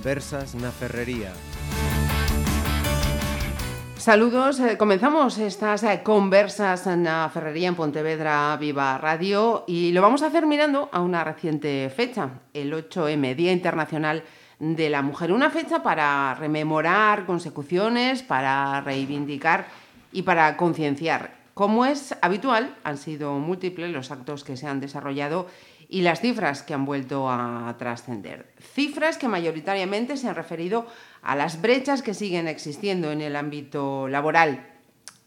Conversas na Ferrería. Saludos, eh, comenzamos estas eh, conversas en la Ferrería en Pontevedra Viva Radio y lo vamos a hacer mirando a una reciente fecha, el 8M, Día Internacional de la Mujer. Una fecha para rememorar consecuciones, para reivindicar y para concienciar. Como es habitual, han sido múltiples los actos que se han desarrollado y las cifras que han vuelto a trascender. Cifras que mayoritariamente se han referido a las brechas que siguen existiendo en el ámbito laboral.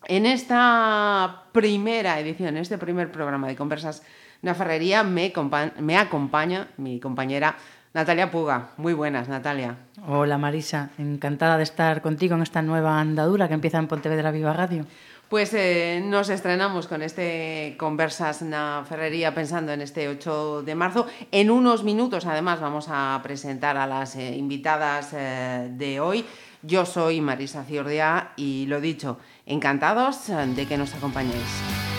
En esta primera edición, en este primer programa de Conversas la Ferrería, me, me acompaña mi compañera Natalia Puga. Muy buenas, Natalia. Hola Marisa, encantada de estar contigo en esta nueva andadura que empieza en Pontevedra Viva Radio. Pues eh, nos estrenamos con este Conversas na Ferrería pensando en este 8 de marzo. En unos minutos, además, vamos a presentar a las eh, invitadas eh, de hoy. Yo soy Marisa Ciordia y lo dicho, encantados de que nos acompañéis.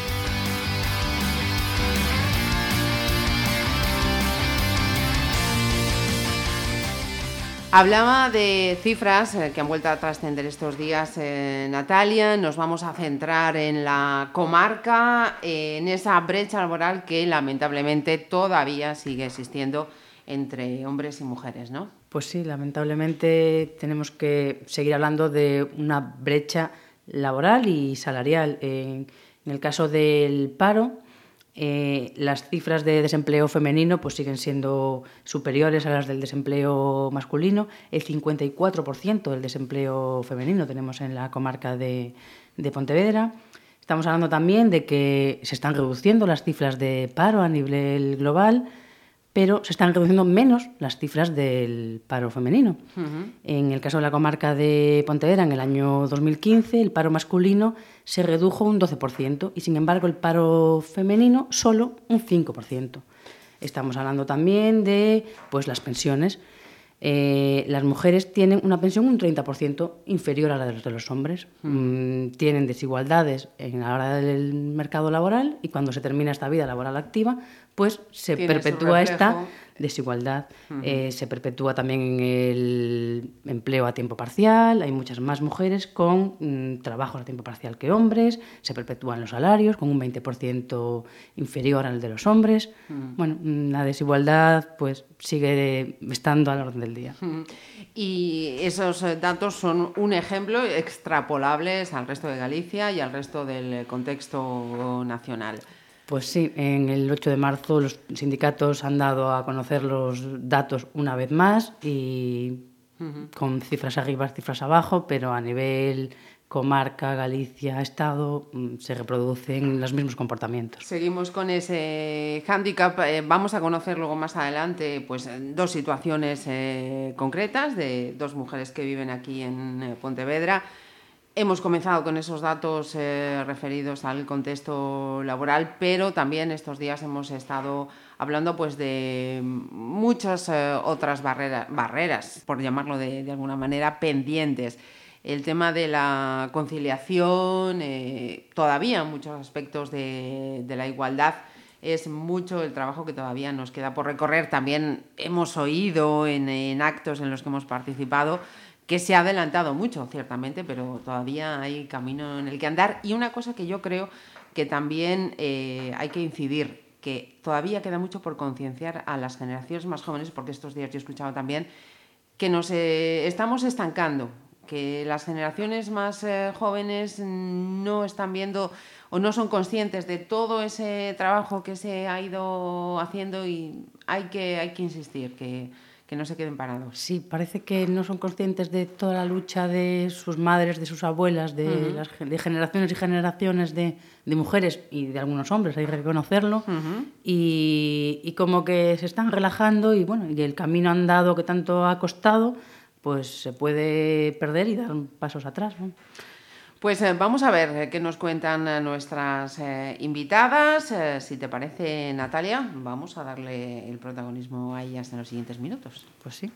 Hablaba de cifras eh, que han vuelto a trascender estos días, eh, Natalia. Nos vamos a centrar en la comarca, en esa brecha laboral que lamentablemente todavía sigue existiendo entre hombres y mujeres, ¿no? Pues sí, lamentablemente tenemos que seguir hablando de una brecha laboral y salarial. En, en el caso del paro, eh, las cifras de desempleo femenino pues siguen siendo superiores a las del desempleo masculino. El 54% del desempleo femenino tenemos en la comarca de, de Pontevedra. Estamos hablando también de que se están reduciendo las cifras de paro a nivel global pero se están reduciendo menos las cifras del paro femenino. En el caso de la comarca de Pontevedra, en el año 2015, el paro masculino se redujo un 12% y, sin embargo, el paro femenino solo un 5%. Estamos hablando también de pues, las pensiones. Eh, las mujeres tienen una pensión un 30% inferior a la de los, hombres. Mm, tienen desigualdades en la hora del mercado laboral y cuando se termina esta vida laboral activa, pues se perpetúa esta desigualdad. Eh, se perpetúa también en el empleo a tiempo parcial, hay muchas más mujeres con mm, trabajos a tiempo parcial que hombres, se perpetúan los salarios con un 20% inferior al de los hombres. Bueno, mm, la desigualdad pues sigue estando a la orden del día. Y esos eh, datos son un ejemplo extrapolables al resto de Galicia y al resto del contexto nacional. Pues sí, en el 8 de marzo los sindicatos han dado a conocer los datos una vez más y con cifras arriba, cifras abajo, pero a nivel comarca, Galicia, Estado, mm, se reproducen los mismos comportamientos. Seguimos con ese hándicap. Eh, vamos a conocer luego más adelante pues, dos situaciones eh, concretas de dos mujeres que viven aquí en eh, Pontevedra Hemos comenzado con esos datos eh, referidos al contexto laboral, pero también estos días hemos estado hablando pues, de muchas eh, otras barreras, barreras, por llamarlo de, alguna manera, pendientes. El tema de la conciliación, eh, todavía muchos aspectos de, la igualdad, es mucho el trabajo que todavía nos queda por recorrer. También hemos oído en actos en los que hemos participado que se ha adelantado mucho, ciertamente, pero todavía hay camino en el que andar. Y una cosa que yo creo que también eh, hay que incidir, que todavía queda mucho por concienciar a las generaciones más jóvenes, porque estos días yo he escuchado también que nos eh, estamos estancando, que las generaciones más eh, jóvenes no están viendo o no son conscientes de todo ese trabajo que se ha ido haciendo y hay que, hay que insistir, que que no se queden parados. Sí, parece que no son conscientes de toda la lucha de sus madres, de sus abuelas, de, las, de generaciones y generaciones de, de, mujeres y de algunos hombres, hay que reconocerlo, y, y, como que se están relajando y bueno, y el camino andado que tanto ha costado, pues se puede perder y dar pasos atrás. ¿no? Pues eh, vamos a ver eh, qué nos cuentan eh, nuestras invitadas. si te parece, Natalia, vamos a darle el protagonismo a ellas en los siguientes minutos. Pues sí.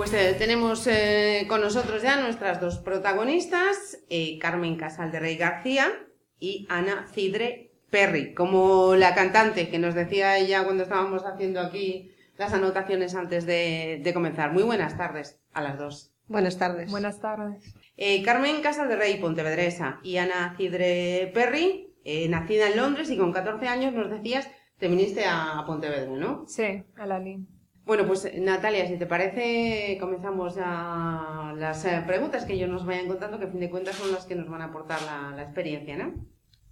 Pues eh, tenemos eh, con nosotros ya nuestras dos protagonistas, eh, Carmen Casal de Rey García y Ana Cidre Perry, como la cantante que nos decía ella cuando estábamos haciendo aquí las anotaciones antes de, de comenzar. Muy buenas tardes a las dos. Buenas tardes. Buenas tardes. Eh, Carmen Casal de Rey, Pontevedresa, y Ana Cidre Perry, eh, nacida en Londres y con 14 años nos decías, te viniste a Pontevedra, ¿no? Sí, a la LIN. Bueno, pues Natalia, si te parece, comenzamos ya las eh, preguntas que ellos nos vayan contando, que a fin de cuentas son las que nos van a aportar la, la experiencia, ¿no?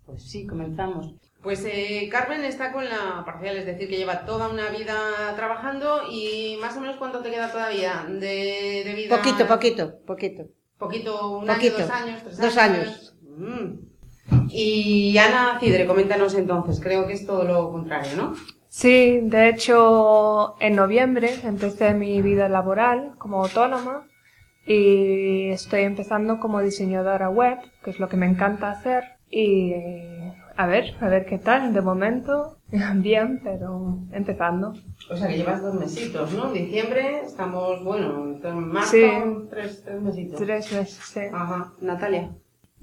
Pues sí, comenzamos. Pues eh, Carmen está con la parcial, es decir, que lleva toda una vida trabajando y más o menos cuánto te queda todavía de, de vida. Poquito, poquito, poquito. Poquito, un Poquito. año, dos años, tres Dos años. Mm. Y Ana Cidre, coméntanos entonces, creo que es todo lo contrario, ¿no? Sí, de hecho, en noviembre empecé mi vida laboral como autónoma y estoy empezando como diseñadora web, que es lo que me encanta hacer. Y a ver, a ver qué tal. De momento, bien, pero empezando. O sea que llevas dos mesitos, ¿no? Diciembre, estamos, bueno, en marzo, Sí. tres, tres mesitos. Tres meses, sí. Ajá, Natalia.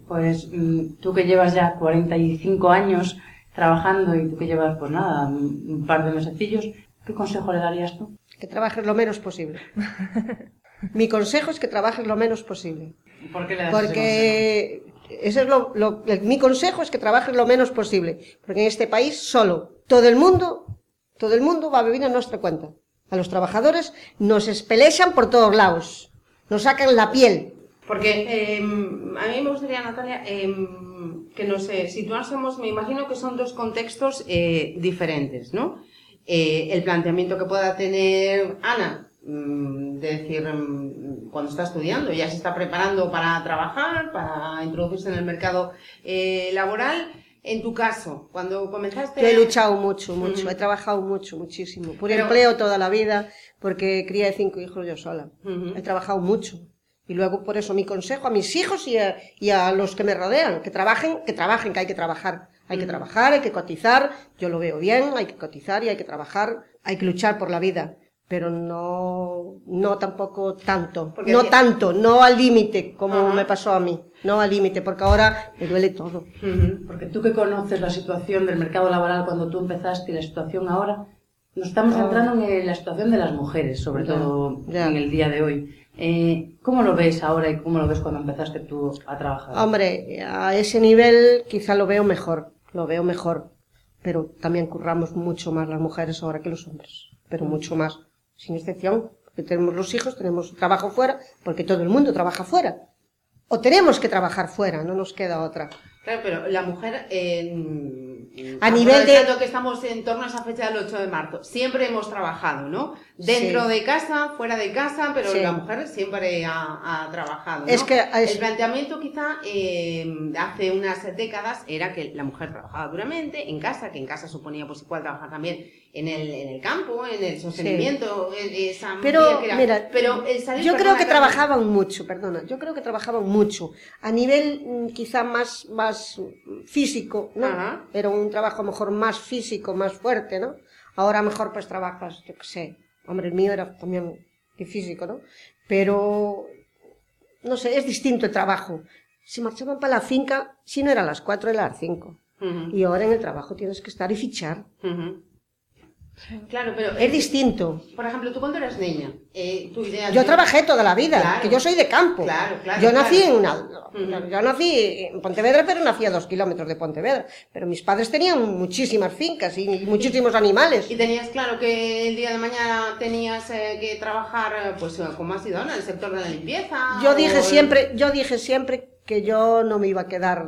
Pues mm, tú que llevas ya 45 años trabajando y tú que llevas, pues nada, un par de mesecillos, ¿qué consejo le darías tú? Que trabajes lo menos posible. Mi consejo es que trabajes lo menos posible. ¿Por qué le das ese Porque ese es lo, lo- mi consejo es que trabajes lo menos posible. Porque en este país solo todo el mundo, todo el mundo va a vivir a nuestra cuenta. A los trabajadores nos espelexan por todos lados. Nos sacan la piel. Porque eh, a mí me gustaría, Natalia, eh, que nos eh, situásemos, me imagino que son dos contextos eh, diferentes, ¿no? Eh, el planteamiento que pueda tener Ana, mm, de decir, mm, cuando está estudiando, ya se está preparando para trabajar, para introducirse en el mercado eh, laboral. En tu caso, cuando comenzaste... Yo he luchado mucho, mucho. He trabajado mucho, muchísimo. Por Pero- empleo toda la vida, porque cría de cinco hijos yo sola. He trabajado mucho. Y luego por eso mi consejo a mis hijos y a, y a los que me rodean, que trabajen, que trabajen, que hay que trabajar. Hay que trabajar, hay que cotizar, yo lo veo bien, hay que cotizar y hay que trabajar, hay que luchar por la vida. Pero no, no tampoco tanto. Porque no tanto, no al límite, como Ajá. me pasó a mí. No al límite, porque ahora me duele todo. Porque tú que conoces la situación del mercado laboral cuando tú empezaste y la situación ahora, nos estamos centrando en la situación de las mujeres, sobre Ya, todo ya. en el día de hoy. Eh, ¿Cómo lo ves ahora y cómo lo ves cuando empezaste tú a trabajar? Hombre, a ese nivel quizá lo veo mejor, lo veo mejor. Pero también curramos mucho más las mujeres ahora que los hombres. Pero mucho más. Sin excepción, porque tenemos los hijos, tenemos trabajo fuera, porque todo el mundo trabaja fuera. O tenemos que trabajar fuera, no nos queda otra. Claro, pero la mujer, eh, A nivel de- que estamos en torno a esa fecha del 8 de marzo, siempre hemos trabajado, ¿no? Dentro Sí. de casa, fuera de casa, pero Sí. la mujer siempre ha, ha trabajado. ¿no? Es que es- El planteamiento quizá eh, hace unas décadas era que la mujer trabajaba duramente en casa, que en casa suponía pues igual trabajar también en el, en el campo, en el sostenimiento, en esa Pero, que era- mira, pero el salir, yo creo perdona, que Carmen, trabajaban mucho, perdona, yo creo que trabajaban mucho. A nivel mm, quizá más, más físico, ¿no? Ajá. Era un trabajo mejor más físico, más fuerte, ¿no? Ahora mejor pues trabajas, yo qué sé. Hombre, el mío era también físico, ¿no? Pero, no sé, es distinto el trabajo. Si marchaban para la finca, si no era a las cuatro, era a las cinco. Ujú, Y ahora en el trabajo tienes que estar y fichar. ujú. Claro, pero Es distinto. Por ejemplo, tú cuando eras niña, eh, tu idea... Yo de- trabajé toda la vida, Claro. que yo soy de campo. Claro, claro, Yo nací claro. en una, yo nací en Pontevedra, pero nací a dos kilómetros de Pontevedra. Pero mis padres tenían muchísimas fincas y muchísimos animales. Y tenías claro que el día de mañana tenías eh, que trabajar, eh, pues, como has sido, en el sector de la limpieza. Yo dije siempre, yo dije siempre que yo no me iba a quedar.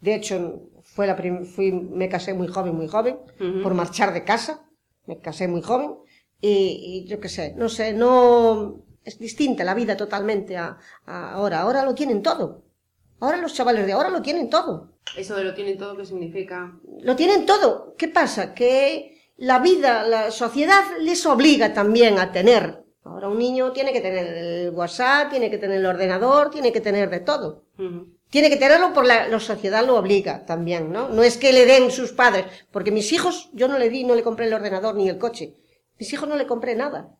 De hecho, fue la prim- fui, me casé muy joven, muy joven, por marchar de casa. Me casé muy joven y, y yo qué sé, no sé, no es distinta la vida totalmente a, a ahora. Ahora lo tienen todo. Ahora los chavales de ahora lo tienen todo. Eso de lo tienen todo, ¿qué significa? Lo tienen todo. ¿Qué pasa? Que la vida, la sociedad les obliga también a tener. Ahora un niño tiene que tener el WhatsApp, tiene que tener el ordenador, tiene que tener de todo. Tiene que tenerlo por la, la sociedad lo obliga también, ¿no? No es que le den sus padres, porque mis hijos, yo no le di, no le compré el ordenador ni el coche. Mis hijos no le compré nada.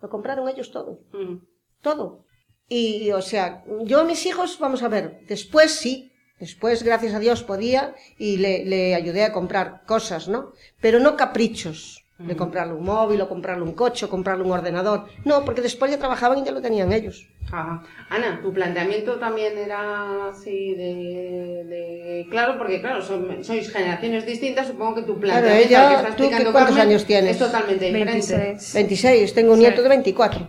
Lo compraron ellos todo. Ujú. todo. Y, o sea, yo a mis hijos, vamos a ver, después sí, después, gracias a Dios, podía y le, le ayudé a comprar cosas, ¿no? Pero no caprichos de comprarle un móvil o comprarle un coche o comprarle un ordenador. No, porque después ya trabajaban y ya lo tenían ellos. Ajá. Ana, tu planteamiento también era así de, de- claro, porque claro, son- sois generaciones distintas, supongo que tu planteamiento ella- que está ¿tú cuántos Carmen, años tienes? es totalmente diferente. 26. 26, tengo un nieto de 24.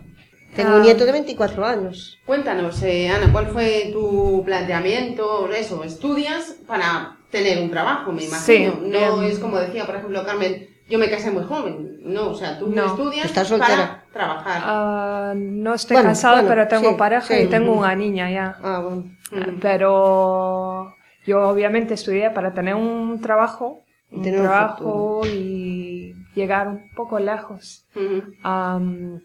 Tengo Ah. un nieto de 24 años. Cuéntanos, eh, Ana, ¿cuál fue tu planteamiento? Eso, estudias para tener un trabajo, me imagino. Sí, no es como decía, por ejemplo, Carmen, yo me casé muy joven. No, o sea, tú No. estudias Estás soltera. para trabajar. Ah, no estoy Bueno, casada, bueno, pero tengo sí, pareja sí. y tengo una niña ya. Ah, bueno. Ujú. Pero yo obviamente estudié para tener un trabajo, Y un tener un trabajo y llegar un poco lejos. Am,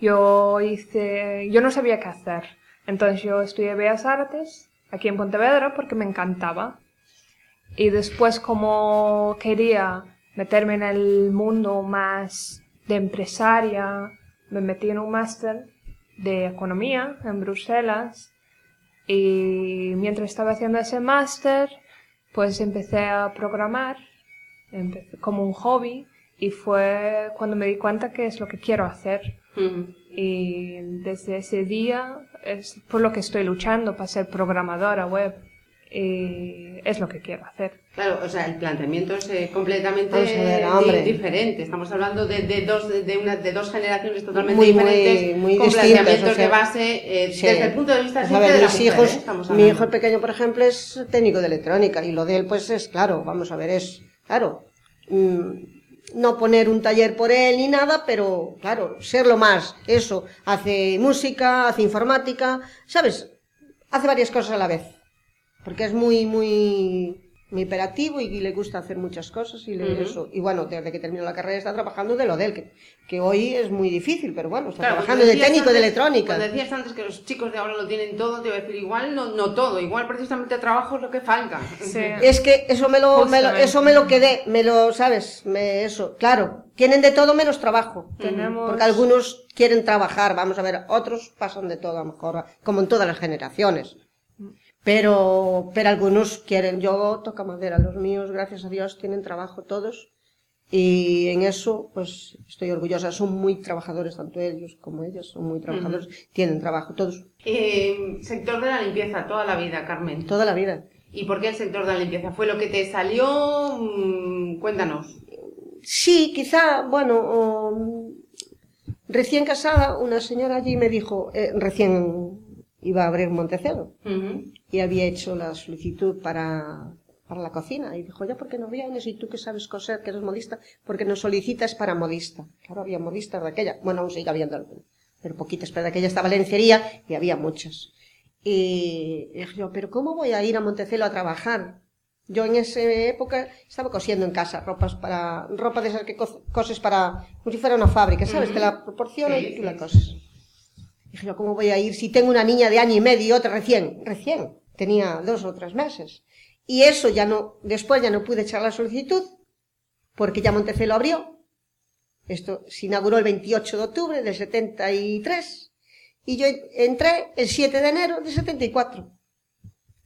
yo hice, yo no sabía qué hacer, entonces yo estudié Bellas Artes aquí en Pontevedra porque me encantaba. Y después como quería meterme en el mundo más de empresaria, me metí en un máster de economía en Bruselas y mientras estaba haciendo ese máster, pues empecé a programar empecé como un hobby y fue cuando me di cuenta que es lo que quiero hacer. Y desde ese día es por lo que estoy luchando para ser programadora web. Y es lo que quiero hacer. Claro, o sea, el planteamiento es eh, completamente ver, di- hombre. diferente. Estamos hablando de, de dos, de, una, de dos generaciones totalmente Muy, muy- diferentes, muy con distintas, planteamientos o sea, de base eh, Sí. desde el punto de vista Pues, a ver, de la mis mujer, hijos, ¿eh? Mi hijo el pequeño, por ejemplo, es técnico de electrónica y lo de él, pues es claro, vamos a ver, es claro, mm, no poner un taller por él ni nada, pero claro, ser lo más, eso, hace música, hace informática, ¿sabes? Hace varias cosas a la vez, porque es muy, muy, muy hiperactivo y, le gusta hacer muchas cosas y le- Ujú. eso. Y bueno, desde que terminó la carrera está trabajando de lo de él, que, que hoy es muy difícil, pero bueno, está Claro, trabajando de técnico de electrónica. Cuando decías antes que los chicos de ahora lo tienen todo, te iba a decir igual, no, no todo, igual precisamente trabajo es lo que falta. Sí. Es que eso me lo, me lo- Justamente. eso me lo quedé, me lo, ¿sabes? Me, eso, claro, tienen de todo menos trabajo. Tenemos... Porque algunos quieren trabajar, vamos a ver, otros pasan de todo a lo mejor, como en todas las generaciones. Pero, pero algunos quieren, yo toca madera, los míos, gracias a Dios, tienen trabajo todos. Y en eso, pues, estoy orgullosa. Son muy trabajadores, tanto ellos como ellas, son muy trabajadores, tienen trabajo todos, Eh, sector de la limpieza, toda la vida, Carmen. toda la vida. ¿Y por qué el sector de la limpieza? ¿Fue lo que te salió? Mm, cuéntanos. Sí, quizá, bueno, o, recién casada, una señora allí me dijo, eh, recién iba a abrir Montecelo Ujú. y había hecho la solicitud para, para la cocina y dijo, ya, ¿por qué no vienes? Y tú que sabes coser, que eres modista, porque nos solicitas para modista. Claro, había modistas de aquella, bueno, aún sigue habiendo algunas, pero poquitas, pero de aquella estaba lencería y había muchas. Y dije yo, pero ¿cómo voy a ir a Montecelo a trabajar? Yo en esa época estaba cosiendo en casa ropas para, ropa de esas que co- coses para, como si fuera una fábrica, ¿sabes? Te la proporcionan Sí, y tú la coses. Dije ¿cómo voy a ir si tengo una niña de año y medio y otra recién? Recién. Tenía dos o tres meses. Y eso ya no, después ya no pude echar la solicitud, porque ya Montecelo abrió. Esto se inauguró el 28 de octubre del 73. Y yo entré el 7 de enero del 74.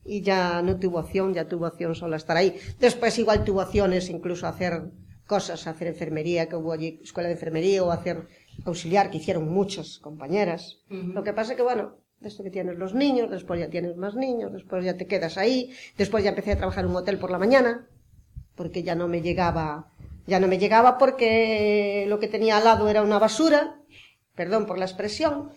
Y ya no tuvo opción, ya tuvo opción solo estar ahí. Después igual tuvo opciones incluso hacer cosas, hacer enfermería, que hubo allí escuela de enfermería, o hacer auxiliar, que hicieron muchas compañeras. Lo que pasa es que, bueno, esto que tienes los niños, después ya tienes más niños, después ya te quedas ahí, después ya empecé a trabajar en un hotel por la mañana, porque ya no me llegaba, ya no me llegaba porque lo que tenía al lado era una basura, perdón por la expresión,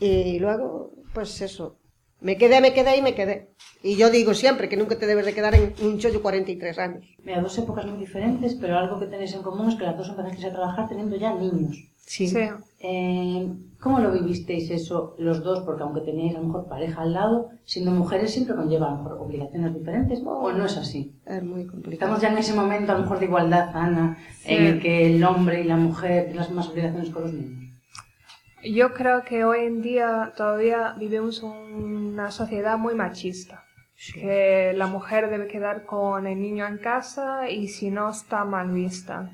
y luego, pues eso, me quedé, me quedé y me quedé. Y yo digo siempre que nunca te debes de quedar en un chollo 43 años. Mira, dos épocas muy diferentes, pero algo que tenéis en común es que las dos empezasteis a trabajar teniendo ya niños. Sí. Sí. Eh, ¿Cómo lo vivisteis eso los dos? Porque aunque teníais a lo mejor pareja al lado, siendo mujeres siempre conlleva a lo mejor obligaciones diferentes, ¿o no es así? Es muy complicado. Estamos ya en ese momento a lo mejor de igualdad, Ana, Sí. en el que el hombre y la mujer tienen las mismas obligaciones con los niños. Yo creo que hoy en día todavía vivimos una sociedad muy machista. Que la mujer debe quedar con el niño en casa y si no está mal vista.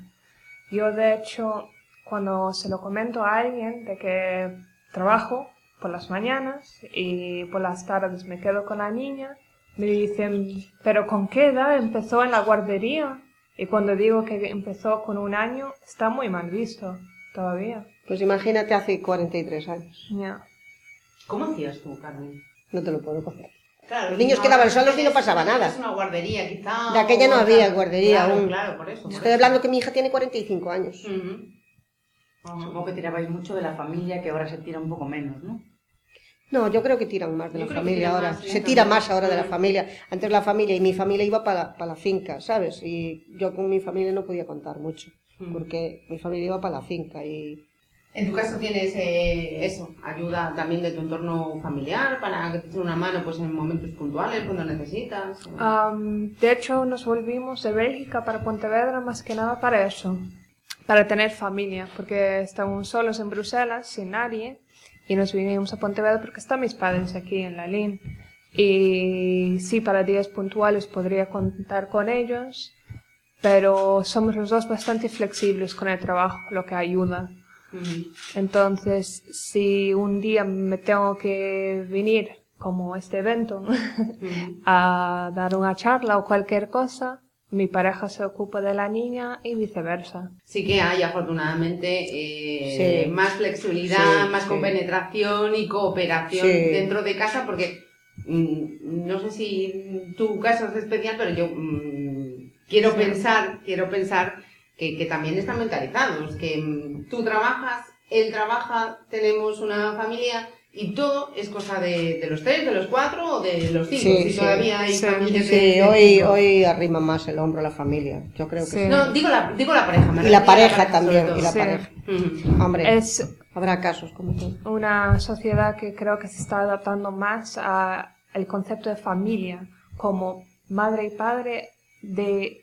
Yo de hecho, cuando se lo comento a alguien de que trabajo por las mañanas y por las tardes me quedo con la niña. Me dicen, ¿pero con qué edad empezó en la guardería? Y cuando digo que empezó con un año, está muy mal visto todavía. Pues imagínate hace 43 años. Ya. ¿Cómo hacías tú, Carmen? No te lo puedo coger. Claro, Los niños no, quedaban solos y no pasaba nada. Es una guardería, quizá. De aquella no había guardería claro, aún. Claro, por eso. por Estoy eso. hablando que mi hija tiene 45 años. Ujú. Supongo que tirabais mucho de la familia, que ahora se tira un poco menos, ¿no? No, yo creo que tiran más de Yo la familia ahora. más, Se tira más ahora de la familia. Antes la familia y mi familia iba para la, finca, ¿sabes? Y yo con mi familia no podía contar mucho, porque mi familia iba para la finca y En tu caso tienes eh, eso, ayuda también de tu entorno familiar para que te echen una mano pues en momentos puntuales, cuando necesitas. Am, de hecho, nos volvimos de Bélgica para Pontevedra más que nada para eso, para tener familia, porque estábamos solos en Bruselas, sin nadie, y nos vinimos a Pontevedra porque están mis padres aquí en la LIN. Y sí, para días puntuales podría contar con ellos, pero somos los dos bastante flexibles con el trabajo, lo que ayuda. Entonces, si un día me tengo que venir, como este evento, a dar una charla o cualquier cosa, mi pareja se ocupa de la niña y viceversa. Sí que hay afortunadamente eh, Sí. más flexibilidad, Sí, más sí. compenetración y cooperación dentro de casa porque mm, no sé si tu caso es especial, pero yo mm, quiero pensar, quiero pensar que, que también están mentalizados, que mm, tú trabajas, él trabaja, tenemos una familia y todo es cosa de, de los tres, de los cuatro o de los cinco. Sí, si sí. todavía hay Sí. familias de- Sí, de hoy, cinco. hoy arrima más el hombro la familia. Yo creo que Sí. sí. No, digo la, digo la pareja. me Y la pareja también, y la Sí. pareja. Hombre, Es habrá casos como tú. una sociedad que creo que se está adaptando más a el concepto de familia como madre y padre de,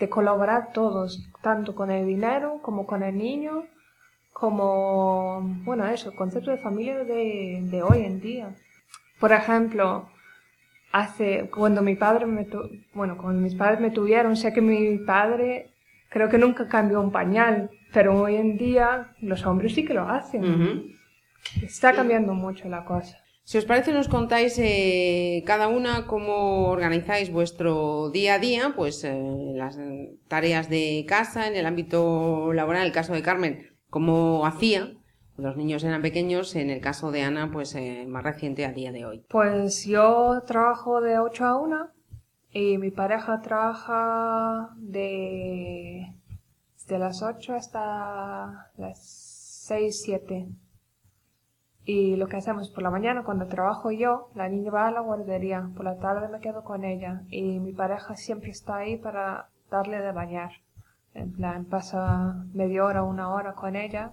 de colaborar todos, tanto con el dinero como con el niño, como, bueno, eso, el concepto de familia de, de hoy en día. Por ejemplo, hace, cuando mi padre me, tu- bueno, cuando mis padres me tuvieron, sé que mi padre creo que nunca cambió un pañal, pero hoy en día los hombres sí que lo hacen. Está cambiando mucho la cosa. Si os parece, nos contáis eh, cada una cómo organizáis vuestro día a día, pues eh, las tareas de casa, en el ámbito laboral, el caso de Carmen, cómo hacía, los niños eran pequeños, en el caso de Ana, pues eh, más reciente a día de hoy. Pues yo trabajo de 8 a 1 y mi pareja trabaja de, de las 8 hasta las 6, 7. Y lo que hacemos por la mañana, cuando trabajo yo, la niña va a la guardería, por la tarde me quedo con ella y mi pareja siempre está ahí para darle de bañar. En plan, pasa media hora, una hora con ella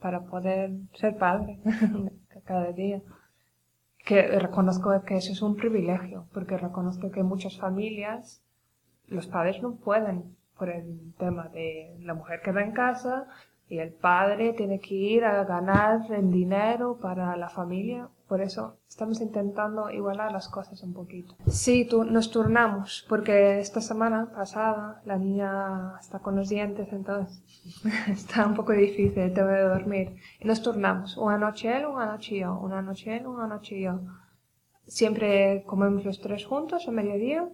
para poder ser padre cada día. Que reconozco que eso es un privilegio, porque reconozco que muchas familias los padres no pueden por el tema de la mujer queda en casa y el padre tiene que ir a ganar el dinero para la familia. Por eso estamos intentando igualar las cosas un poquito. Sí, nos turnamos, porque esta semana pasada la niña está con los dientes, entonces está un poco difícil, tengo de dormir. Y nos turnamos, una noche él, una noche yo, una noche él, una noche yo. Siempre comemos los tres juntos a mediodía.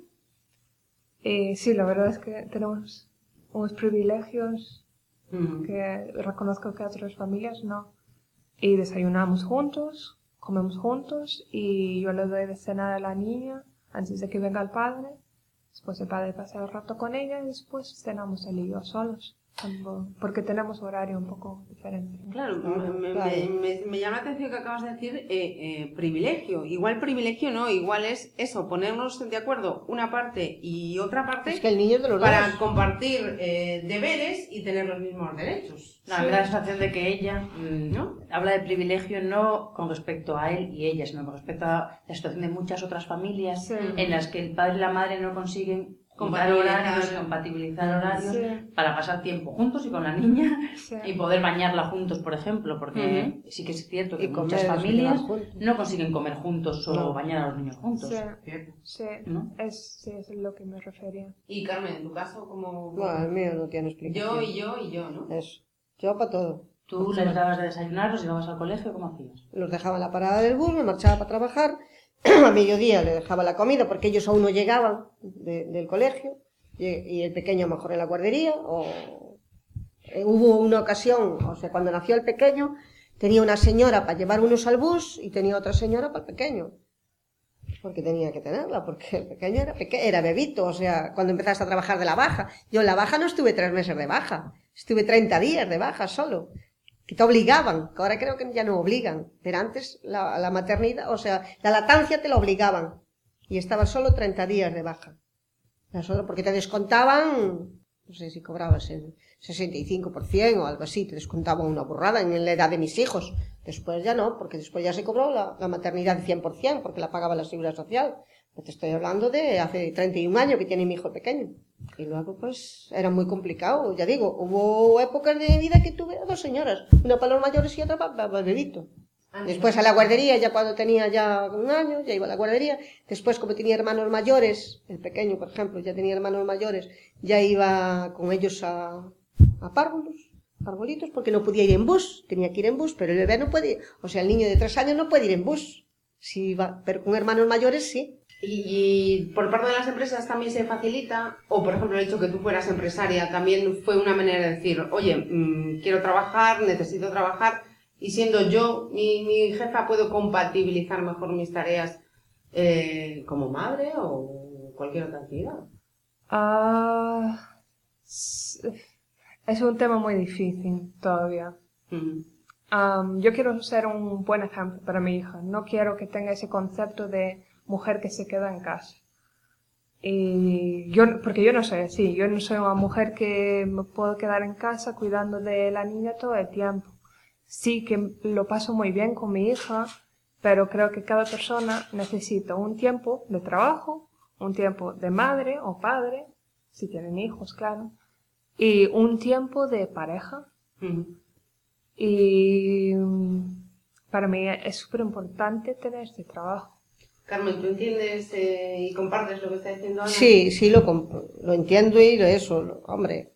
Y sí, la verdad es que tenemos unos privilegios que reconozco que otras familias no. Y desayunamos juntos, comemos juntos y yo le doy de cenar a la niña antes de que venga el padre. Después el padre pasa el rato con ella y después cenamos él y yo solos. Porque tenemos horario un poco diferente. Claro, me, me- claro. me- me llama la atención que acabas de decir eh, eh, privilegio. Igual privilegio no, igual es eso, ponernos de acuerdo una parte y otra parte Es que el niño es de los para dos. compartir eh, deberes y tener los mismos derechos. La me da la sensación de que ella mm, ¿No? habla de privilegio no con respecto a él y ella, sino con respecto a la situación de muchas otras familias Sí. en las que el padre y la madre no consiguen Compatibilizar. horarios, compatibilizar horarios Sí. para pasar tiempo juntos y con la niña Sí. y poder bañarla juntos, por ejemplo, porque sí que es cierto que Y muchas familias no consiguen comer juntos o No. bañar a los niños juntos. Sí. Sí, ¿No? es, sí, es lo que me refería. Y Carmen, en tu caso, como No, el mío no tiene explicación. yo y yo y yo, ¿no? Eso. Yo para todo. ¿Tú les dabas de desayunar, los llevabas al colegio? ¿Cómo hacías? Los dejaba en la parada del bus, me marchaba para trabajar. a mediodía le dejaba la comida porque ellos aún no llegaban de- del colegio y, el pequeño a mejor en la guardería. O, eh, hubo una ocasión, o sea, cuando nació el pequeño, tenía una señora para llevar unos al bus y tenía otra señora para el pequeño. Porque tenía que tenerla, porque el pequeño era, era bebito, o sea, cuando empezaste a trabajar de la baja. Yo en la baja no estuve tres meses de baja, estuve 30 días de baja solo. Que te obligaban, que ahora creo que ya no obligan, pero antes la, la maternidad, o sea, la lactancia te la obligaban. Y estabas solo 30 días de baja. Porque te descontaban, no sé si cobrabas el 65% o algo así, te descontaban una burrada en la edad de mis hijos. Después ya no, porque después ya se cobró la, la maternidad 100%, porque la pagaba la seguridad social. Pero te estoy hablando de hace 31 años que tiene mi hijo pequeño. Y luego, pues, era muy complicado. Ya digo, hubo épocas de vida que tuve a dos señoras, una para los mayores y otra para, para el bebito. Después a la guardería, ya cuando tenía ya un año, ya iba a la guardería. Después, como tenía hermanos mayores, el pequeño, por ejemplo, ya tenía hermanos mayores, ya iba con ellos a, a párvulos, parbolitos, porque no podía ir en bus, tenía que ir en bus, pero el bebé no puede ir, o sea, el niño de tres años no puede ir en bus. Sí, va, pero con hermanos mayores sí. Y, y por parte de las empresas también se facilita, o por ejemplo el hecho que tú fueras empresaria también fue una manera de decir, oye, mm, quiero trabajar, necesito trabajar, y siendo yo mi, mi jefa puedo compatibilizar mejor mis tareas eh, como madre o cualquier otra actividad. Ah, es un tema muy difícil todavía. Am, yo quiero ser un buen ejemplo para mi hija. No quiero que tenga ese concepto de mujer que se queda en casa. Y yo, porque yo no soy así. Yo no soy una mujer que me puedo quedar en casa cuidando de la niña todo el tiempo. Sí que lo paso muy bien con mi hija, pero creo que cada persona necesita un tiempo de trabajo, un tiempo de madre o padre, si tienen hijos, claro, y un tiempo de pareja. Y mm, para mí es súper importante tener este trabajo. Carmen, ¿tú entiendes eh, y compartes lo que está diciendo Ana? Sí, sí, lo, comp- lo entiendo y lo eso, lo- hombre,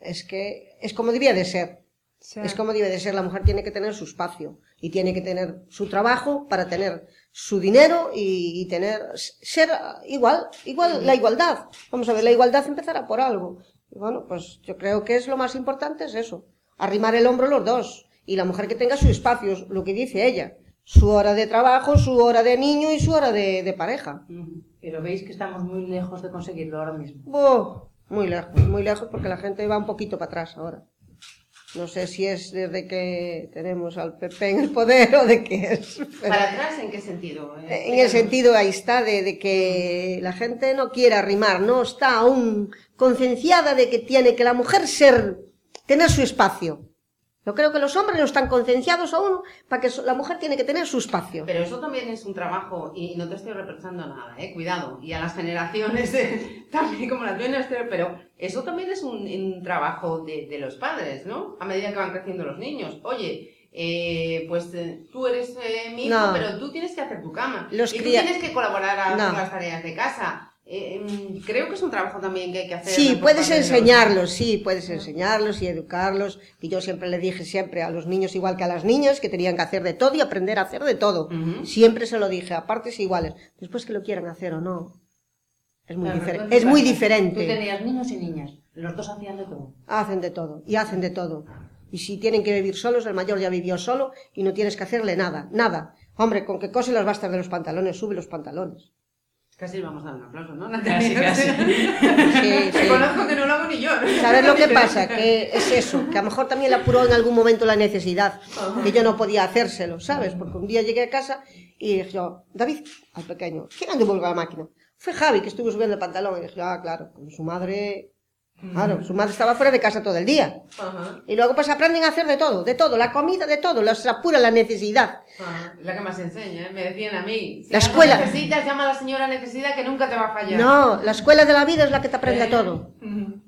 es que es como debía de ser. Sí. Es como debe de ser, la mujer tiene que tener su espacio y tiene que tener su trabajo para tener su dinero y, y tener, ser igual, igual, la igualdad. Vamos a ver, la igualdad empezará por algo. Y bueno, pues yo creo que es lo más importante es eso, arrimar el hombro los dos y la mujer que tenga su espacio, lo que dice ella, su hora de trabajo, su hora de niño y su hora de, de pareja. Pero veis que estamos muy lejos de conseguirlo ahora mismo. Muy lejos, muy lejos porque la gente va un poquito para atrás ahora. No sé si es desde que tenemos al PP en el poder o de qué es. pero- ¿Para atrás en qué sentido? Eh, en el sentido, ahí está, de, de que la gente no quiere arrimar, no está aún concienciada de que tiene que la mujer ser, tener su espacio. Yo creo que los hombres no están concienciados aún para que la mujer tiene que tener su espacio. Pero eso también es un trabajo, y no te estoy reprochando nada, eh, cuidado, y a las generaciones eh, también como las mías, pero eso también es un, un trabajo de, de los padres, ¿no? A medida que van creciendo los niños. Oye, eh, pues eh, tú eres eh, mi hijo, No. pero tú tienes que hacer tu cama. Los y tú tienes que colaborar a No. las tareas de casa. Eh, mm, creo que es un trabajo también que hay que hacer. Sí, puedes los- enseñarlos, sí, puedes enseñarlos y educarlos. Y yo siempre le dije siempre a los niños igual que a las niñas que tenían que hacer de todo y aprender a hacer de todo. Siempre se lo dije, a partes iguales. Después que lo quieran hacer o no, es muy, Claro, es muy Tú diferente. tenías niños y niñas. Los dos hacían de todo. Hacen de todo, y hacen de todo. Y si tienen que vivir solos, el mayor ya vivió solo y no tienes que hacerle nada, nada. Hombre, con que cose las bastas de los pantalones, sube los pantalones. Casi vamos a dar un aplauso, ¿no? Casi, casi. Sí, sí. Reconozco que no lo hago ni yo. ¿Sabes lo que pasa? Que es eso, que a lo mejor también le apuró en algún momento la necesidad, que yo no podía hacérselo, ¿sabes? Porque un día llegué a casa y dije yo, David, al pequeño, ¿quién ha devuelto la máquina? Fue Javi, que estuvo subiendo el pantalón. Y dije, ah, claro, como su madre... Claro, su madre estaba fuera de casa todo el día. Ajá. Y luego pues aprenden a hacer de todo, de todo, la comida, de todo, les apura la necesidad. La que más enseña, ¿eh? me decían a mí. Si La escuela. necesitas, llama a la señora necesidad que nunca te va a fallar. No, la escuela de la vida es la que te aprende ¿Eh? todo.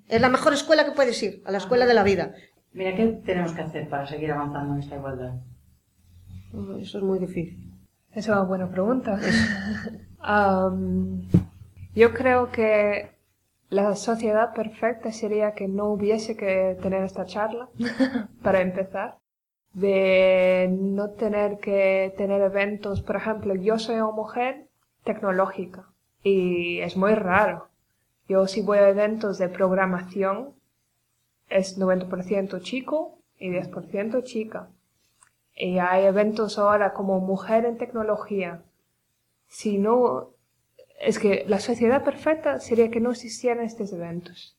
Es la mejor escuela que puedes ir, a la escuela de la vida. Mira, ¿qué tenemos que hacer para seguir avanzando en esta igualdad? Eso es muy difícil. Es una buena pregunta. Yo creo que La sociedad perfecta sería que no hubiese que tener esta charla, para empezar, de no tener que tener eventos. Por ejemplo, yo soy una mujer tecnológica y es muy raro. Yo si voy a eventos de programación, es 90% chico y 10% chica. Y hay eventos ahora como mujer en tecnología. Si no, es que la sociedad perfecta sería que no existieran estos eventos.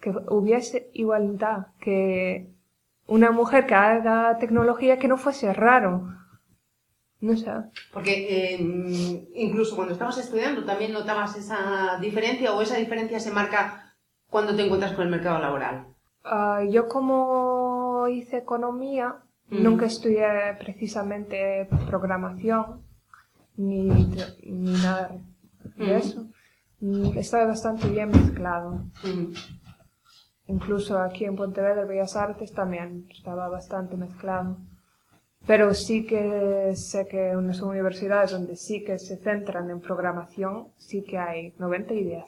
Que hubiese igualdad, que una mujer que haga tecnología que no fuese raro. No sé. Porque eh, incluso cuando estabas estudiando también notabas esa diferencia o esa diferencia se marca cuando te encuentras con el mercado laboral. Ah, yo como hice economía, Ujú. nunca estudié precisamente programación ni, ni nada Ujú. eso. Mm, Estaba bastante bien mezclado. Incluso aquí en Pontevedra, Bellas Artes también estaba bastante mezclado. Pero sí que sé que en unas universidades donde sí que se centran en programación, sí que hay 90 y 10,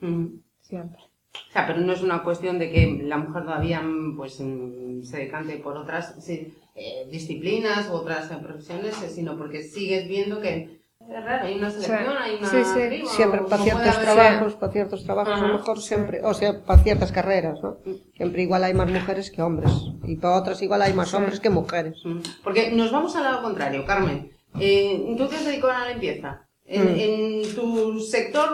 Mm. siempre. O sea, pero no es una cuestión de que la mujer todavía pues, se decante por otras sí, eh, disciplinas u otras profesiones, sino porque sigues viendo que es raro, hay una selección, hay una Sí, sí. criba, Siempre para ciertos trabajos, para ciertos trabajos a lo mejor siempre, o sea, para ciertas carreras, ¿no? Siempre igual hay más mujeres que hombres y para otras igual hay más hombres que mujeres. Mm. Porque nos vamos al lado contrario, Carmen. Eh, ¿Tú te has dedicado a la limpieza? En, Mm. en tu sector...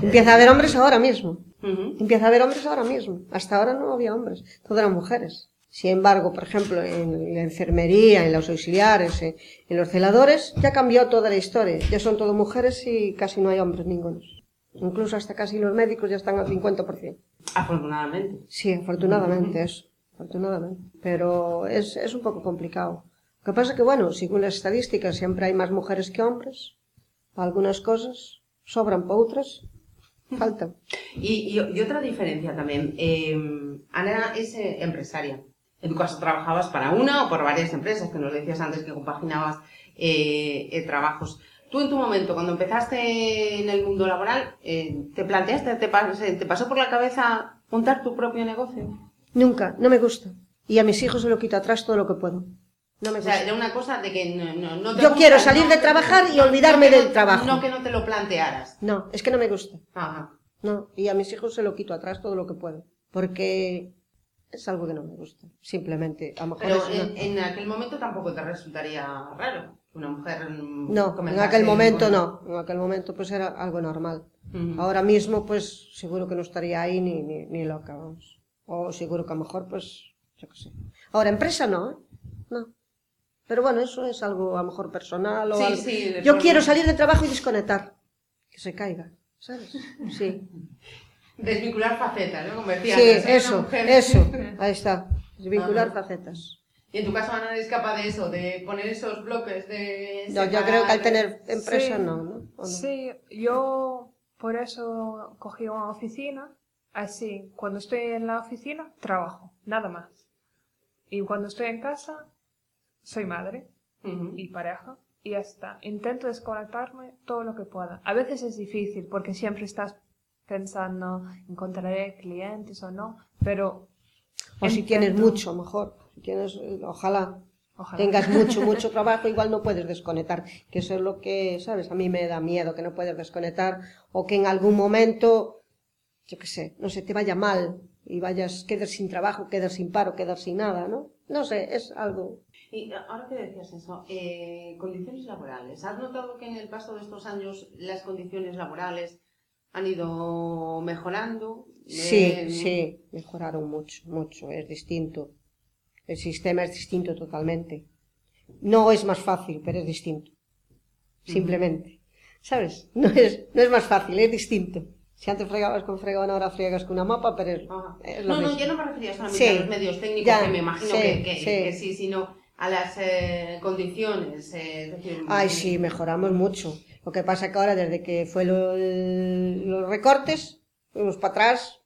Empieza a haber hombres ahora mismo. Empieza a haber hombres ahora mismo. Hasta ahora no había hombres, todo eran mujeres. Sin embargo, por ejemplo, en la enfermería, en los auxiliares, en, en los celadores, ya cambió toda la historia. Ya son todo mujeres y casi no hay hombres ningunos. Incluso hasta casi los médicos ya están al 50%. Afortunadamente. Sí, afortunadamente eso. Afortunadamente. Pero es, es un poco complicado. Lo que pasa es que, bueno, según las estadísticas, siempre hay más mujeres que hombres. Algunas cosas sobran, para otras faltan. Y, y- y otra diferencia también. eh, Ana es eh, empresaria. En tu caso trabajabas para una o por varias empresas, que nos decías antes que compaginabas eh, eh, trabajos. Tú en tu momento, cuando empezaste en el mundo laboral, eh, ¿te planteaste, te, pas- te pasó por la cabeza montar tu propio negocio? Nunca, no me gusta. Y a mis hijos se lo quito atrás todo lo que puedo. No me O sea, gusta. era una cosa de que no, no- no te Yo gusta, quiero salir no- de trabajar y olvidarme del trabajo. No que no te lo plantearas. No, es que no me gusta. Ajá. No, y a mis hijos se lo quito atrás todo lo que puedo. Porque es algo que no me gusta. Simplemente, a lo mejor Pero una- en, aquel momento tampoco te resultaría raro una mujer... mm, No, en aquel momento no. En aquel momento pues era algo normal. Ahora mismo pues seguro que no estaría ahí ni, ni, ni loca, vamos. O seguro que a lo mejor pues, yo qué sé. Ahora, empresa no, ¿eh? No. Pero bueno, eso es algo a lo mejor personal o Sí, algo. sí, Yo quiero salir de trabajo y desconectar. Que se caiga, ¿sabes? Sí. Desvincular facetas, ¿no? Como decías, Sí, de ser una eso, eso. Ahí está. Vincular Ajá. facetas. Y en tu caso, Ana, eres capaz de eso, de poner esos bloques, de... No, yo separar- creo que al tener empresa Sí. no, ¿no? Sí, yo por eso cogí una oficina. Así, cuando estoy en la oficina, trabajo, nada más. Y cuando estoy en casa, soy madre y pareja. Y ya está. Intento desconectarme todo lo que pueda. A veces es difícil porque siempre estás pensando, encontraré clientes o no. Pero. O si tienes mucho, mejor. Si tienes, ojalá Ojalá. tengas mucho, mucho trabajo, igual no puedes desconectar. Que eso es lo que, ¿sabes? A mí me da miedo que no puedes desconectar o que en algún momento, yo qué sé, no sé, te vaya mal y vayas, quedes sin trabajo, quedes sin paro, quedes sin nada, ¿no? No sé, es algo. Y ahora que decías eso, eh, condiciones laborales. ¿Has notado que en el paso de estos años las condiciones laborales han ido mejorando? Sí, Eh, sí, mejoraron mucho, mucho, es distinto. El sistema es distinto totalmente. No es más fácil, pero es distinto. Simplemente. ¿Sabes? No es, no es más fácil, es distinto. Si antes fregabas con fregón, ahora fregas con una mapa, pero es, lo no, no, yo no me refería solamente Sí, a los medios técnicos, ya, que me imagino sí, que, que- sí. que sí, sino a las eh, condiciones. eh, es decir, Ay, sí, mejoramos mucho. Lo que pasa que ahora, desde que fue lo- el- los recortes, fuimos para atrás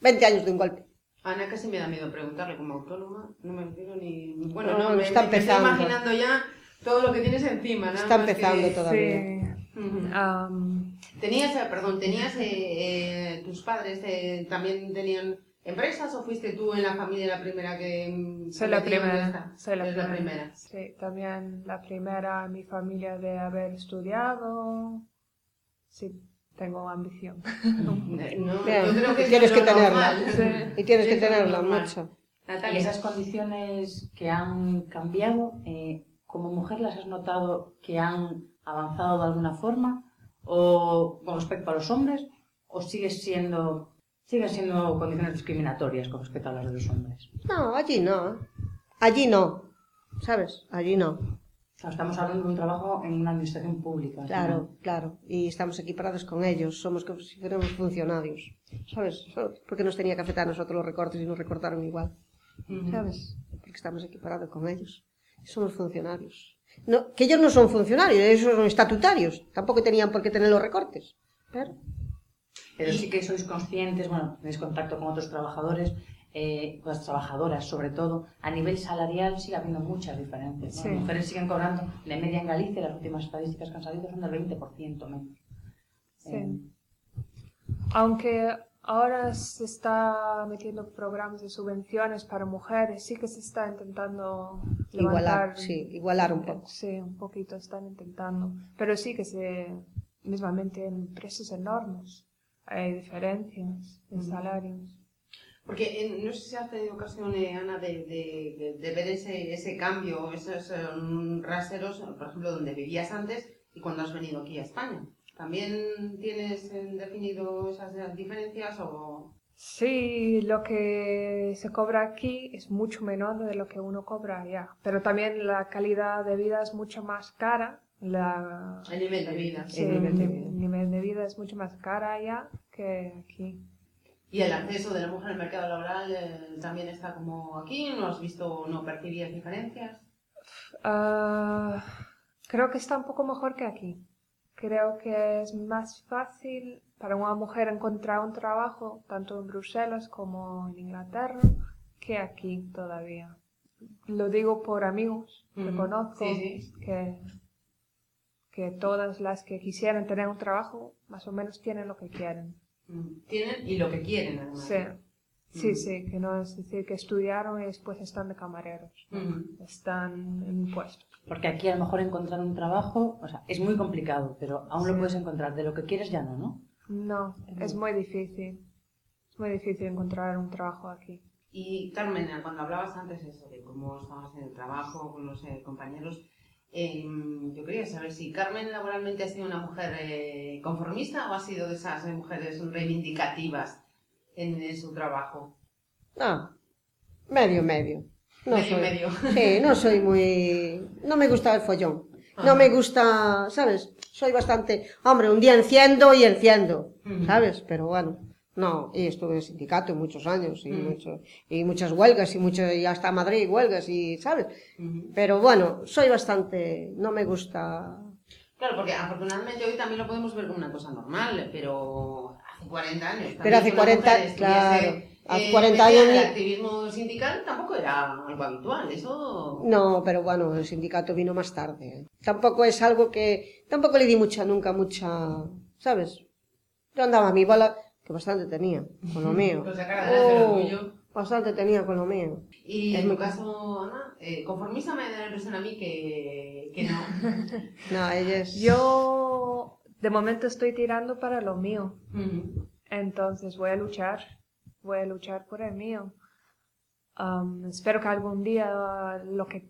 20 años de un golpe. Ana casi me da miedo preguntarle como autónoma, no me quiero ni... Bueno, No, no, me, está me- me estoy empezando. imaginando ya todo lo que tienes encima. Está que- empezando todavía. Sí. Am, Tenías, eh, perdón, tenías, eh, eh, tus padres eh, también tenían empresas o fuiste tú en la familia la primera que... mm, soy que la primera. Soy la Eres primera. Sí, también la primera en mi familia de haber estudiado. Sí, tengo ambición. No, Bien, yo creo que tienes que tenerla. Sí. Y tienes que Eso es tenerla mucho. Y Natalia, esas condiciones que han cambiado, eh, como mujer las has notado que han avanzado de alguna forma o con respecto a los hombres o sigues siendo siguen sendo condiciones discriminatorias con respecto a las dos hombres. No, allí no. Allí no. ¿Sabes? Allí no. Claro, estamos hablando de un trabajo en una administración pública. Claro, claro. Y estamos equiparados con ellos. Somos como si fuéramos funcionarios. ¿Sabes? Porque nos tenía que afectar a nosotros los recortes y nos recortaron igual. Uh -huh. ¿Sabes? Porque estamos equiparados con ellos. Somos funcionarios. No, que ellos no son funcionarios, ellos son estatutarios. Tampoco tenían por qué tener los recortes. Pero Pero sí que sois conscientes, bueno, tenéis contacto con otros trabajadores, eh, con las trabajadoras sobre todo, a nivel salarial sigue habiendo muchas diferencias. ¿no? Sí. Las mujeres siguen cobrando, de media en Galicia, las últimas estadísticas que han salido son del 20% menos. Sí. Eh, Aunque ahora se está metiendo programas de subvenciones para mujeres, sí que se está intentando levantar. igualar, sí, igualar un poco. Sí, un poquito están intentando. Pero sí que se, mismamente en precios enormes, hay diferencias en salarios. Porque eh, no sé si has tenido ocasión, eh, Ana, de, de- de- de ver ese, ese cambio, esos eh, raseros, por ejemplo, donde vivías antes y cuando has venido aquí a España. ¿También tienes eh, definido esas eh, diferencias o...? Sí, lo que se cobra aquí es mucho menor de lo que uno cobra allá. Pero también la calidad de vida es mucho más cara. La, El nivel de vida. sí, el nivel de vida. el nivel de vida es mucho más cara allá que aquí. ¿Y el acceso de la mujer al mercado laboral eh, también está como aquí? ¿No has visto, no percibías diferencias? Ah, creo que está un poco mejor que aquí. Creo que es más fácil para una mujer encontrar un trabajo, tanto en Bruselas como en Inglaterra, que aquí todavía. Lo digo por amigos que conozco, Sí, sí. Que, que todas las que quisieran tener un trabajo, más o menos tienen lo que quieren. Mm, Tienen y lo que quieren, además. Sí, sí, Mm. sí, que no es decir que estudiaron y después están de camareros, Mm. están en un puesto. Porque aquí a lo mejor encontrar un trabajo, o sea, es muy complicado, pero aún lo Sí. puedes encontrar. De lo que quieres ya no, ¿no? No, es muy difícil. Es muy difícil encontrar un trabajo aquí. Y Carmen, cuando hablabas antes eso, de cómo estabas en el trabajo con los eh, compañeros, eh, yo quería saber si Carmen laboralmente ha sido una mujer eh, conformista o ha sido de esas eh, mujeres reivindicativas en, en su trabajo. No, medio, medio. No medio, soy, medio. Sí, no soy muy... No me gusta el follón. No me gusta, ¿sabes? Soy bastante... Hombre, un día enciendo y enciendo. ¿sabes? Pero bueno, no. Y estuve en sindicato muchos años y, Mm. mucho, y muchas huelgas y, mucho, y hasta Madrid huelgas y, ¿sabes? Ujú. Pero bueno, soy bastante... No me gusta... Claro, porque afortunadamente hoy también lo podemos ver como una cosa normal, pero hace 40 años. Pero hace que una 40 mujer estuviese, claro, hace eh, 40 metida años en ni- El activismo sindical tampoco era algo habitual, eso... No, pero bueno, el sindicato vino más tarde. Tampoco es algo que... Tampoco le di mucha, nunca mucha... ¿Sabes? Yo andaba a mi bola, que bastante tenía, con lo mío. Lo Oh, bastante tenía con lo mío. Y Es en tu muy- caso, Ana, eh, conformista me da la impresión a mí que, que no. No, ella es... Yo, de momento, estoy tirando para lo mío. Entonces voy a luchar. Voy a luchar por el mío. Espero que algún día lo que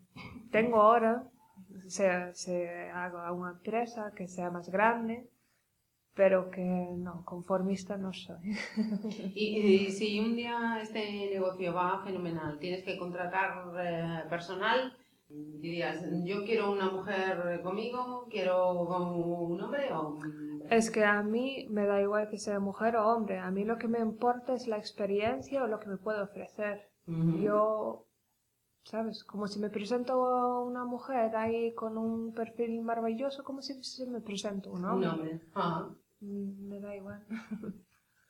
tengo ahora se, se haga una empresa que sea más grande, pero que no, conformista no soy. Y, y si un día este negocio va fenomenal, tienes que contratar eh, personal, dirías, yo quiero una mujer conmigo, quiero un hombre o... Es que a mí me da igual que sea mujer o hombre. A mí lo que me importa es la experiencia o lo que me puede ofrecer. Ujú. Yo, ¿sabes? Como si me presento a una mujer ahí con un perfil maravilloso, como si me presento un Un hombre. hombre. Ajá. Mm, Me da igual.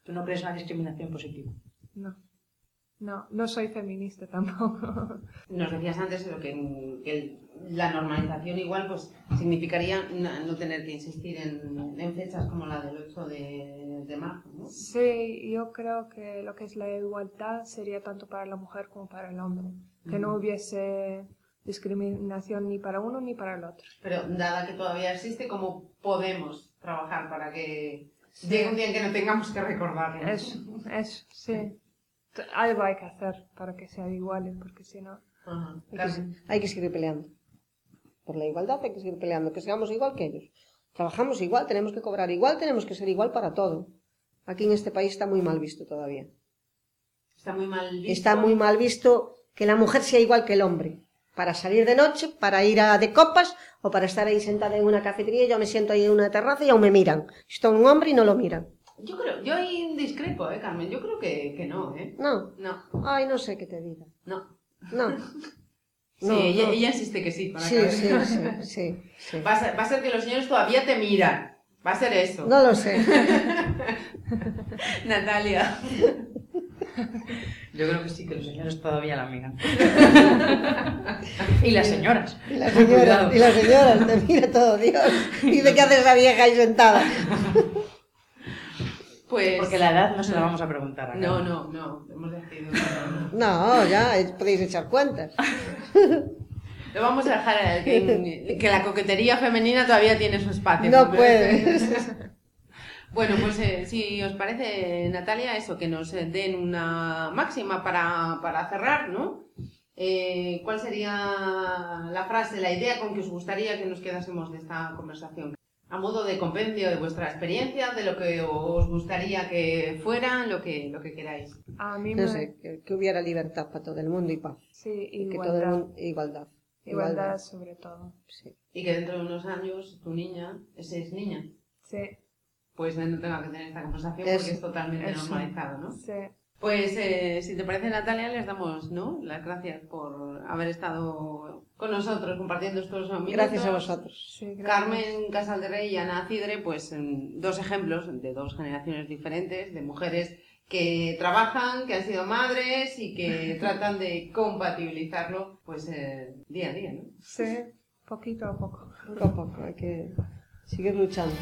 Tú no crees en la discriminación positiva. No. No, no soy feminista tampoco. Nos decías antes lo que, que la normalización igual pues significaría no, no tener que insistir en, en fechas como la del 8 de, de marzo, ¿no? Sí, yo creo que lo que es la igualdad sería tanto para la mujer como para el hombre. Que no hubiese discriminación ni para uno ni para el otro. Pero dada que todavía existe, ¿cómo podemos trabajar para que llegue un día en que no tengamos que recordarlo? Eso, eso, sí. Algo hay que hacer para que sean iguales, porque si no... Ajá. Hay que, hay que seguir peleando. Por la igualdad hay que seguir peleando, que seamos igual que ellos. Trabajamos igual, tenemos que cobrar igual, tenemos que ser igual para todo. Aquí en este país está muy mal visto todavía. Está muy mal visto. Está muy mal visto que la mujer sea igual que el hombre. Para salir de noche, para ir a de copas o para estar ahí sentada en una cafetería. Yo me siento ahí en una terraza y aún me miran. Está un hombre y no lo miran. Yo creo, yo ahí discrepo, ¿eh, Carmen? Yo creo que, que no, ¿eh? No. No, Ay, no sé qué te diga. no. No. Sí, No, ella, no. ella insiste que sí. Para Sí, que- sí, sí, sí, sí. Va, a ser, va a ser que los señores todavía te miran. Va a ser eso. No lo sé. Natalia. Yo creo que sí, que los señores todavía la miran. y las señoras. Y la señora, Cuidado. y la señora, te mira todo Dios. Dice que hace esa vieja ahí sentada. Pues. Porque la edad no se la vamos a preguntar. a No, no, no. Hemos decidido. que no. No, ya, eh, podéis echar cuentas. Lo vamos a dejar en- que la coquetería femenina todavía tiene su espacio. No ¿me puedes. Bueno, pues eh, si os parece, Natalia, eso, que nos eh, den una máxima para, para cerrar, ¿no? Eh, ¿Cuál sería la frase, la idea con que os gustaría que nos quedásemos de esta conversación? A modo de compendio de vuestra experiencia, de lo que os gustaría que fuera, lo que, lo que queráis. A mí No me... sé, que, que hubiera libertad para todo el mundo y paz. Sí, Que todo el igualdad. igualdad. Igualdad sobre todo. Sí. Y que dentro de unos años tu niña, ese es niña, Sí, pues no tenga que tener esta conversación porque es totalmente eso. normalizado, ¿no? sí. Pues eh, si te parece Natalia, les damos ¿no? las gracias por haber estado con nosotros compartiendo estos minutos. Gracias a vosotros. sí gracias. Carmen Casal de Rey y Ana Cidre, pues en dos ejemplos de dos generaciones diferentes, de mujeres que trabajan, que han sido madres y que tratan de compatibilizarlo pues eh, día a día, ¿no? Sí, poquito a poco. Poco a poco, hay que seguir luchando.